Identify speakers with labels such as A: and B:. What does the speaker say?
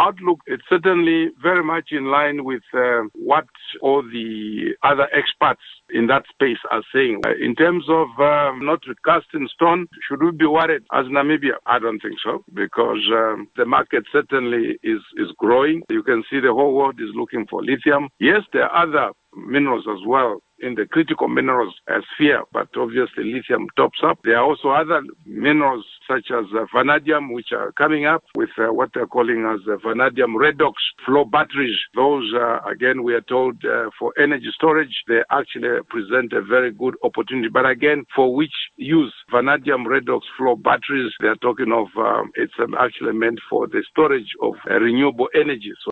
A: outlook it's certainly very much in line with uh, what all the other experts in that space are saying. Uh, in terms of um, not cast in stone, should we be worried as Namibia? I don't think so because um, the market certainly is, is growing. You can see the whole world is looking for lithium. Yes, there are other minerals as well in the critical minerals sphere, but obviously lithium tops up. There are also other minerals such as uh, vanadium, which are coming up with uh, what they're calling as uh, vanadium redox flow batteries. Those, again, we are told for energy storage, they actually present a very good opportunity. But again, for which use? Vanadium redox flow batteries, they're talking of, um, it's um, actually meant for the storage of renewable energy. So